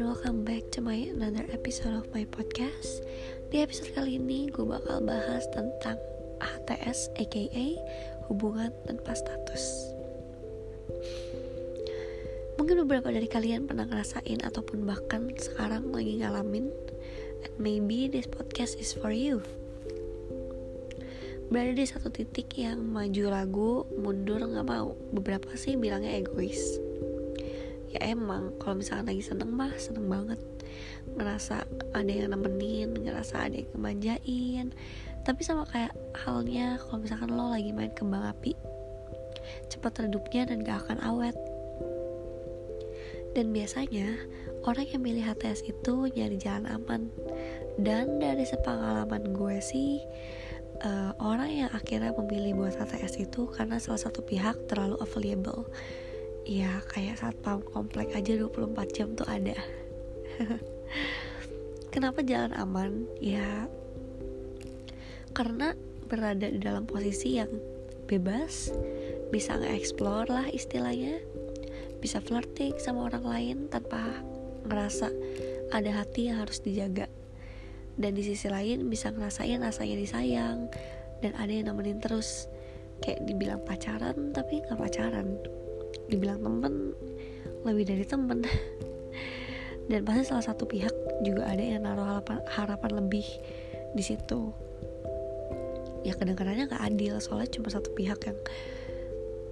and welcome back to my another episode of my podcast. Di episode kali ini gue bakal bahas tentang HTS aka hubungan tanpa status. Mungkin beberapa dari kalian pernah ngerasain ataupun bahkan sekarang lagi ngalamin and maybe this podcast is for you. Berada di satu titik yang maju ragu, mundur nggak mau. Beberapa sih bilangnya egois ya emang. Kalau misalkan lagi seneng mah seneng banget. Ngerasa ada yang nemenin ngerasa ada yang ngemanjain. Tapi sama kayak halnya kalau misalkan lo lagi main kembang api cepat redupnya dan gak akan awet. Dan biasanya orang yang milih HTS itu nyari jalan aman. Dan dari sepengalaman gue sih uh, orang yang akhirnya memilih buat HTS itu karena salah satu pihak terlalu available ya kayak saat pam komplek aja 24 jam tuh ada. Kenapa jalan aman? Ya karena berada di dalam posisi yang bebas bisa nge-explore lah istilahnya bisa flirting sama orang lain tanpa ngerasa ada hati yang harus dijaga. Dan di sisi lain bisa ngerasain rasanya disayang dan ada yang nemenin terus. Kayak dibilang pacaran tapi nggak pacaran dibilang temen lebih dari temen. Dan pasti salah satu pihak juga ada yang naruh harapan, harapan lebih di situ. Ya kadang-kadangnya nggak adil soalnya cuma satu pihak yang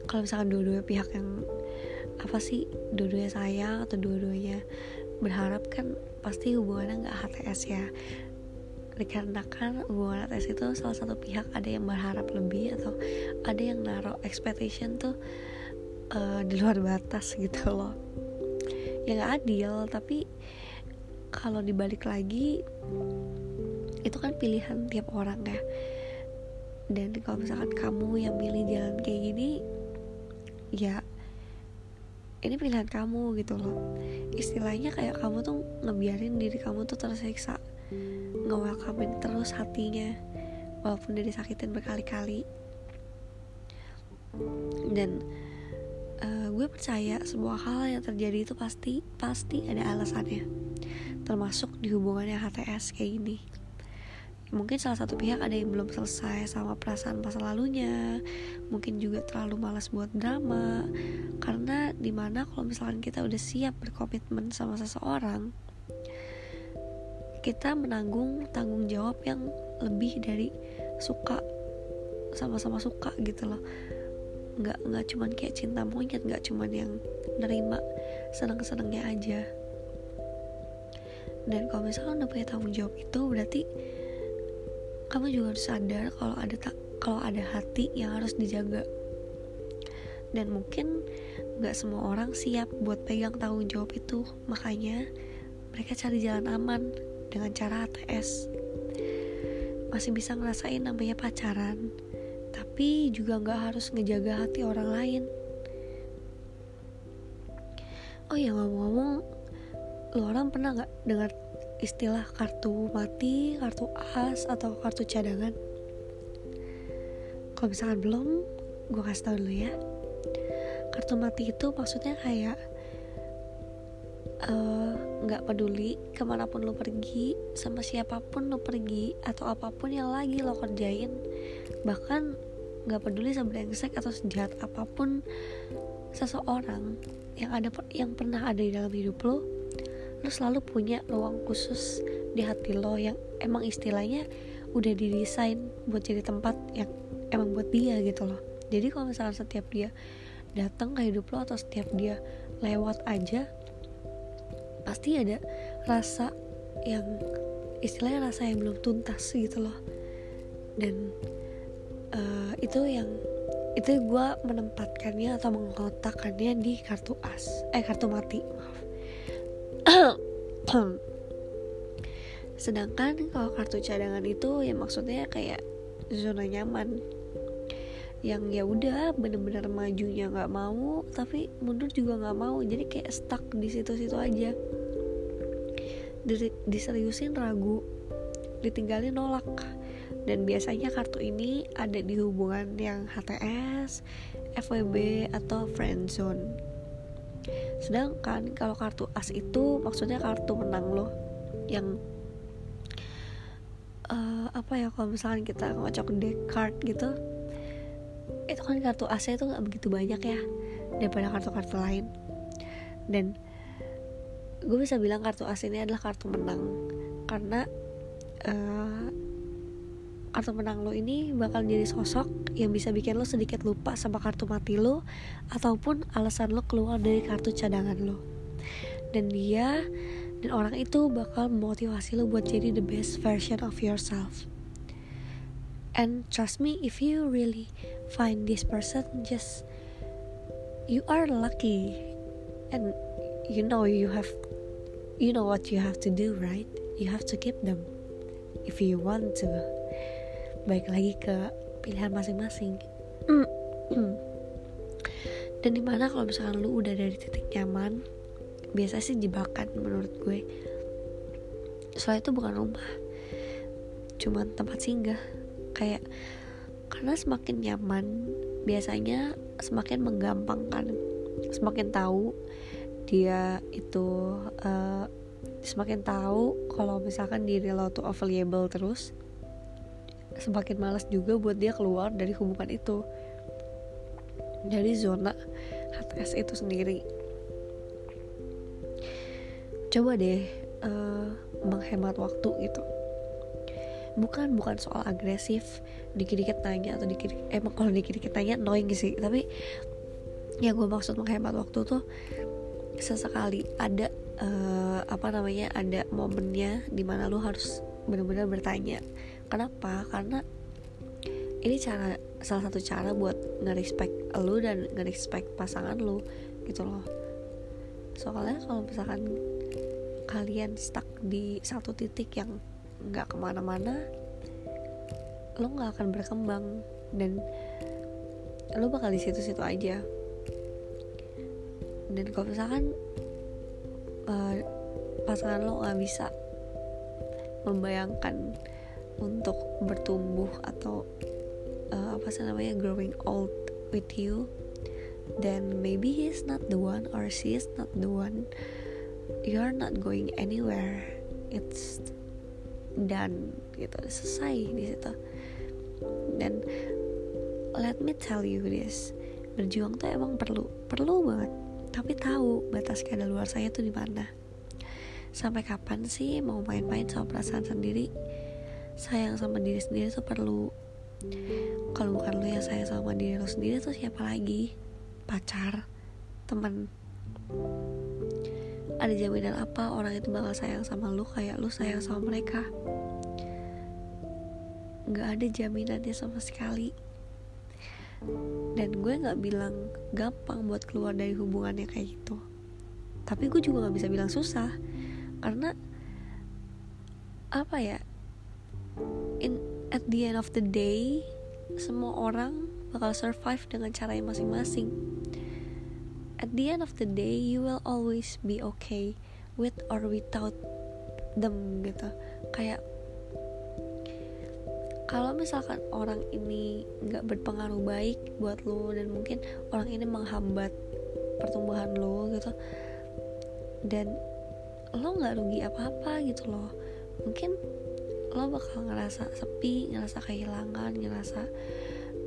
kalau misalkan dua-dua pihak yang apa sih dua-duanya sayang atau dua-duanya berharap kan pasti hubungannya nggak HTS ya. Dikarenakan hubungan HTS itu salah satu pihak ada yang berharap lebih atau ada yang naruh expectation tuh uh, di luar batas gitu loh. Ya nggak adil tapi kalau dibalik lagi itu kan pilihan tiap orang ya. Dan kalau misalkan kamu yang milih jalan kayak gini ya ini pilihan kamu gitu loh. Istilahnya kayak kamu tuh ngebiarin diri kamu tuh tersiksa ngewelcomein terus hatinya walaupun dia disakitin berkali-kali. Dan uh, gue percaya semua hal yang terjadi itu pasti pasti ada alasannya. Termasuk di hubungannya HTS kayak gini. Mungkin salah satu pihak ada yang belum selesai sama perasaan masa lalunya. Mungkin juga terlalu malas buat drama. Karena di mana kalau misalkan kita udah siap berkomitmen sama seseorang kita menanggung tanggung jawab yang lebih dari suka sama-sama suka gitu loh nggak nggak cuman kayak cinta monyet nggak cuman yang nerima senang senangnya aja. Dan kalau misalkan udah punya tanggung jawab itu berarti kamu juga harus sadar kalau ada tak kalau ada hati yang harus dijaga. Dan mungkin nggak semua orang siap buat pegang tanggung jawab itu. Makanya mereka cari jalan aman dengan cara HTS masih bisa ngerasain namanya pacaran tapi juga nggak harus ngejaga hati orang lain. Oh ya ngomong-ngomong lo orang pernah nggak dengar istilah kartu mati kartu as atau kartu cadangan? Kalau misalkan belum gue kasih tau dulu ya. Kartu mati itu maksudnya kayak eh, nggak uh, peduli ke mana pun lo pergi sama siapa pun lo pergi atau apa pun yang lagi lo kerjain. Bahkan nggak peduli sebrengsek atau sejahat apa pun seseorang yang ada yang pernah ada di dalam hidup lo lo selalu punya ruang khusus di hati lo yang emang istilahnya udah didesain buat jadi tempat yang emang buat dia gitu loh. Jadi kalau misalnya setiap dia datang ke hidup lo atau setiap dia lewat aja pasti ada rasa yang istilahnya rasa yang belum tuntas gitu loh. Dan uh, itu yang itu gue menempatkannya atau mengkotakkannya di kartu as. Eh kartu mati maaf. Sedangkan kalau kartu cadangan itu ya maksudnya kayak zona nyaman. Yang ya udah bener-bener majunya nggak mau tapi mundur juga nggak mau. Jadi kayak stuck di situ-situ aja. Diseriusin ragu ditinggalin nolak dan biasanya kartu ini ada di hubungan yang HTS, FWB atau friendzone. sedangkan kalau kartu as itu maksudnya kartu menang lo yang uh, apa ya kalau misalnya kita ngocok deck card gitu itu kan kartu as itu nggak begitu banyak ya daripada kartu-kartu lain dan gue bisa bilang kartu as ini adalah kartu menang karena uh, kartu menang lo ini bakal jadi sosok yang bisa bikin lo sedikit lupa sama kartu mati lo ataupun alasan lo keluar dari kartu cadangan lo dan dia dan orang itu bakal memotivasi lo buat jadi the best version of yourself. And trust me if you really find this person just you are lucky. And you know you have you know what you have to do right? You have to keep them if you want to baik lagi ke pilihan masing-masing. Dan di mana kalau misalkan lu udah dari titik nyaman biasa sih jebakan menurut gue. Soalnya itu bukan rumah cuman tempat singgah. Kayak karena semakin nyaman biasanya semakin menggampangkan semakin tahu dia itu uh, semakin tahu kalau misalkan diri lo tuh available terus semakin malas juga buat dia keluar dari hubungan itu. Dari zona HTS itu sendiri. Coba deh uh, menghemat waktu gitu. Bukan bukan soal agresif dikit-dikit tanya atau dikit emang kalau dikit-dikit tanya annoying sih tapi yang gue maksud menghemat waktu tuh sesekali ada uh, apa namanya ada momennya di mana lu harus benar-benar bertanya kenapa? Karena ini cara salah satu cara buat nge-respect lu dan nge-respect pasangan lu gitu loh. Soalnya kalau misalkan kalian stuck di satu titik yang nggak ke mana-mana lo nggak akan berkembang dan lo bakal di situ-situ aja. Dan kalau misalkan uh, pasangan lo nggak bisa membayangkan untuk bertumbuh atau uh, apa sih namanya growing old with you then maybe he's not the one or she is not the one. You're not going anywhere. It's done gitu selesai di situ. Dan let me tell you this berjuang tuh emang perlu perlu banget. Tapi tahu batas luar saya tuh di mana sampai kapan sih mau main-main sama perasaan sendiri? Sayang sama diri sendiri tuh perlu. Kalau bukan lo yang sayang sama diri lo sendiri tuh siapa lagi? Pacar? Teman ada jaminan apa orang itu bakal sayang sama lo kayak lo sayang sama mereka? Nggak ada jaminannya sama sekali. Dan gue nggak bilang gampang buat keluar dari hubungannya kayak gitu. Tapi gue juga nggak bisa bilang susah karena apa ya in at the end of the day semua orang bakal survive dengan cara yang masing-masing. At the end of the day you will always be okay with or without them gitu. Kayak kalau misalkan orang ini nggak berpengaruh baik buat lo dan mungkin orang ini menghambat pertumbuhan lo gitu dan lo nggak rugi apa-apa gitu loh. Mungkin lo bakal ngerasa sepi ngerasa kehilangan ngerasa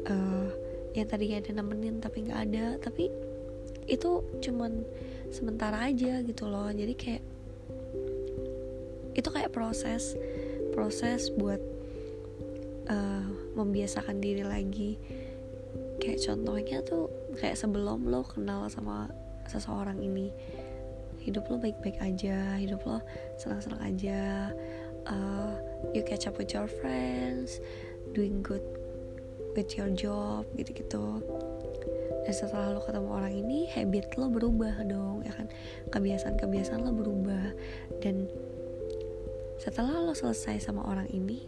uh, yang tadinya ada nemenin tapi nggak ada. Tapi itu cuman sementara aja gitu loh. Jadi kayak itu kayak proses proses buat uh, membiasakan diri lagi. Kayak contohnya tuh kayak sebelum lo kenal sama seseorang ini hidup lo baik-baik aja hidup lo senang-senang aja. Uh, you catch up with your friends doing good with your job gitu-gitu. Dan setelah lo ketemu orang ini habit lo berubah dong ya kan? Kebiasaan-kebiasaan lo berubah. Dan setelah lo selesai sama orang ini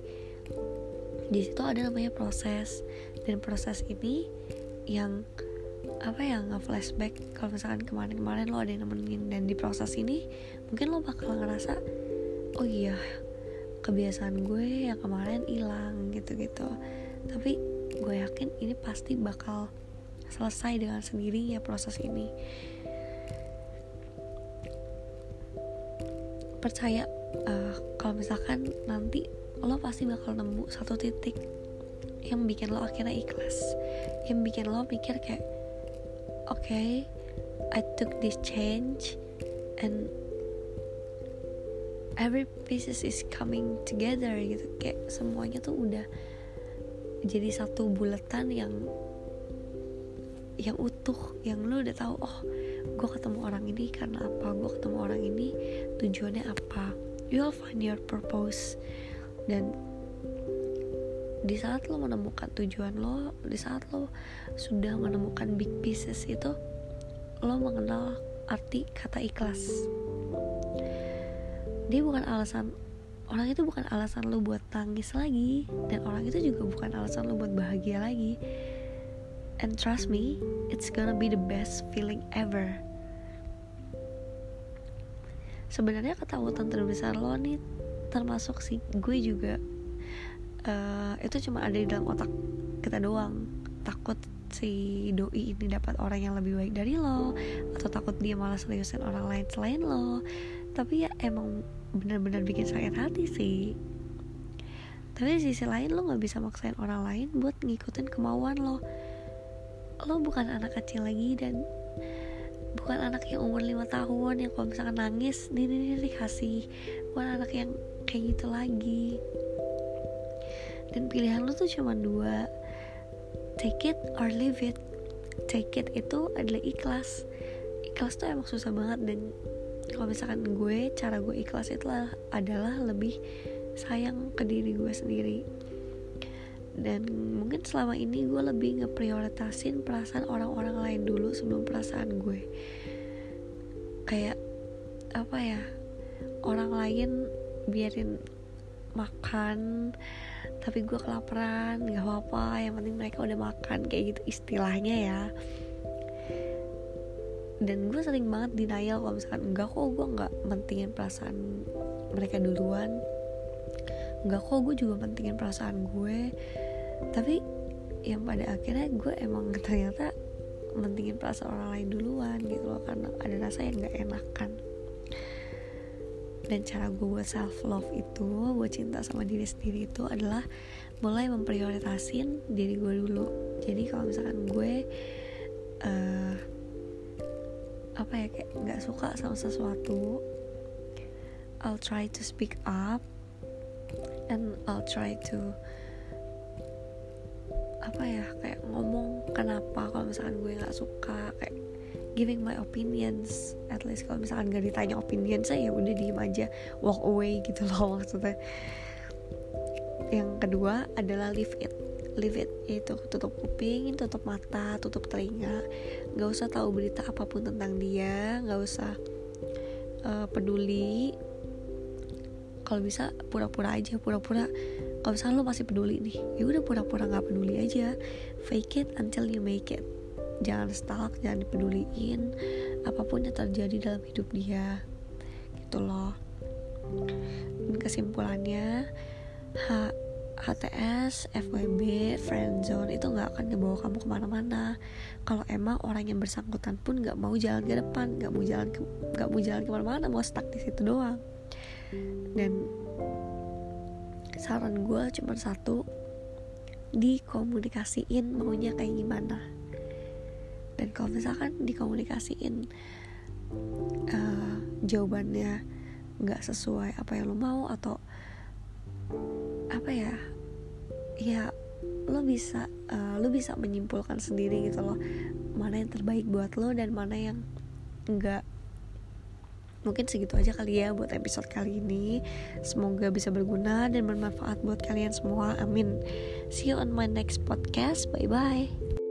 di situ ada namanya proses. Dan proses ini yang apa ya nge flashback kalau misalkan kemarin-kemarin lo ada yang nemenin dan di proses ini mungkin lo bakal ngerasa oh iya kebiasaan gue yang kemarin hilang gitu-gitu. Tapi gue yakin ini pasti bakal selesai dengan sendirinya proses ini. Percaya uh, kalau misalkan nanti lo pasti bakal nemu satu titik yang bikin lo akhirnya ikhlas yang bikin lo pikir kayak okay, I took this change and every pieces is coming together gitu. Kayak semuanya tuh udah jadi satu bulatan yang yang utuh yang lo udah tahu oh gue ketemu orang ini karena apa gue ketemu orang ini tujuannya apa. You'll find your purpose. Dan di saat lo menemukan tujuan lo di saat lo sudah menemukan big pieces itu lo mengenal arti kata ikhlas. Dia bukan alasan orang itu bukan alasan lo buat tangis lagi dan orang itu juga bukan alasan lo buat bahagia lagi. And trust me it's gonna be the best feeling ever. Sebenarnya ketakutan terbesar lo nih termasuk sih gue juga uh, itu cuma ada di dalam otak kita doang. Takut si doi ini dapat orang yang lebih baik dari lo atau takut dia malah seriusin orang lain selain lo. Tapi ya emang benar-benar bikin sakit hati sih. Tapi di sisi lain lo nggak bisa maksain orang lain buat ngikutin kemauan lo. Lo bukan anak kecil lagi dan bukan anak yang umur 5 tahun yang kalau misalkan nangis nih nih nih dikasih bukan anak yang kayak gitu lagi dan pilihan lo tuh cuma dua. Take it or leave it. Take it itu adalah ikhlas. Ikhlas tuh emang susah banget dan kalau misalkan gue cara gue ikhlas itu adalah lebih sayang ke diri gue sendiri. Dan mungkin selama ini gue lebih ngeprioritasin perasaan orang-orang lain dulu sebelum perasaan gue. Kayak apa ya orang lain biarin makan tapi gue kelaparan nggak apa-apa yang penting mereka udah makan kayak gitu istilahnya ya. Dan gue sering banget denial kalau misalkan enggak kok gue nggak mentingin perasaan mereka duluan. Enggak kok gue juga mentingin perasaan gue. Tapi yang pada akhirnya gue emang ternyata mentingin perasaan orang lain duluan gitu loh karena ada rasa yang nggak enakan dan cara gue buat self love itu buat cinta sama diri sendiri itu adalah mulai memprioritasin diri gue dulu. Jadi kalau misalkan gue uh, apa ya kayak nggak suka sama sesuatu I'll try to speak up and I'll try to apa ya kayak ngomong kenapa kalau misalkan gue nggak suka kayak giving my opinions. At least kalau misalkan gak ditanya opinion saya ya udah diem aja walk away gitu loh maksudnya. Yang kedua adalah leave it leave it itu tutup kuping tutup mata tutup telinga. Nggak usah tahu berita apa pun tentang dia nggak usah uh, peduli. Kalau bisa pura-pura aja pura-pura. Kalau misalnya lo masih peduli nih ya udah pura-pura nggak peduli aja. Fake it until you make it jangan stalk jangan dipeduliin apa pun yang terjadi dalam hidup dia gitu loh dan kesimpulannya H HTS, FWB, friendzone itu nggak akan ngebawa kamu ke mana-mana. Kalau emang orang yang bersangkutan pun nggak mau jalan ke depan, nggak mau jalan nggak mau jalan ke mana-mana, mau stuck di situ doang. Dan saran gue cuma satu, dikomunikasiin maunya kayak gimana dan kalau misalkan dikomunikasiin uh, jawabannya nggak sesuai apa yang lo mau atau apa ya ya lo bisa uh, lo bisa menyimpulkan sendiri gitu loh mana yang terbaik buat lo dan mana yang enggak mungkin segitu aja kali ya buat episode kali ini. Semoga bisa berguna dan bermanfaat buat kalian semua. Amin. See you on my next podcast. Bye bye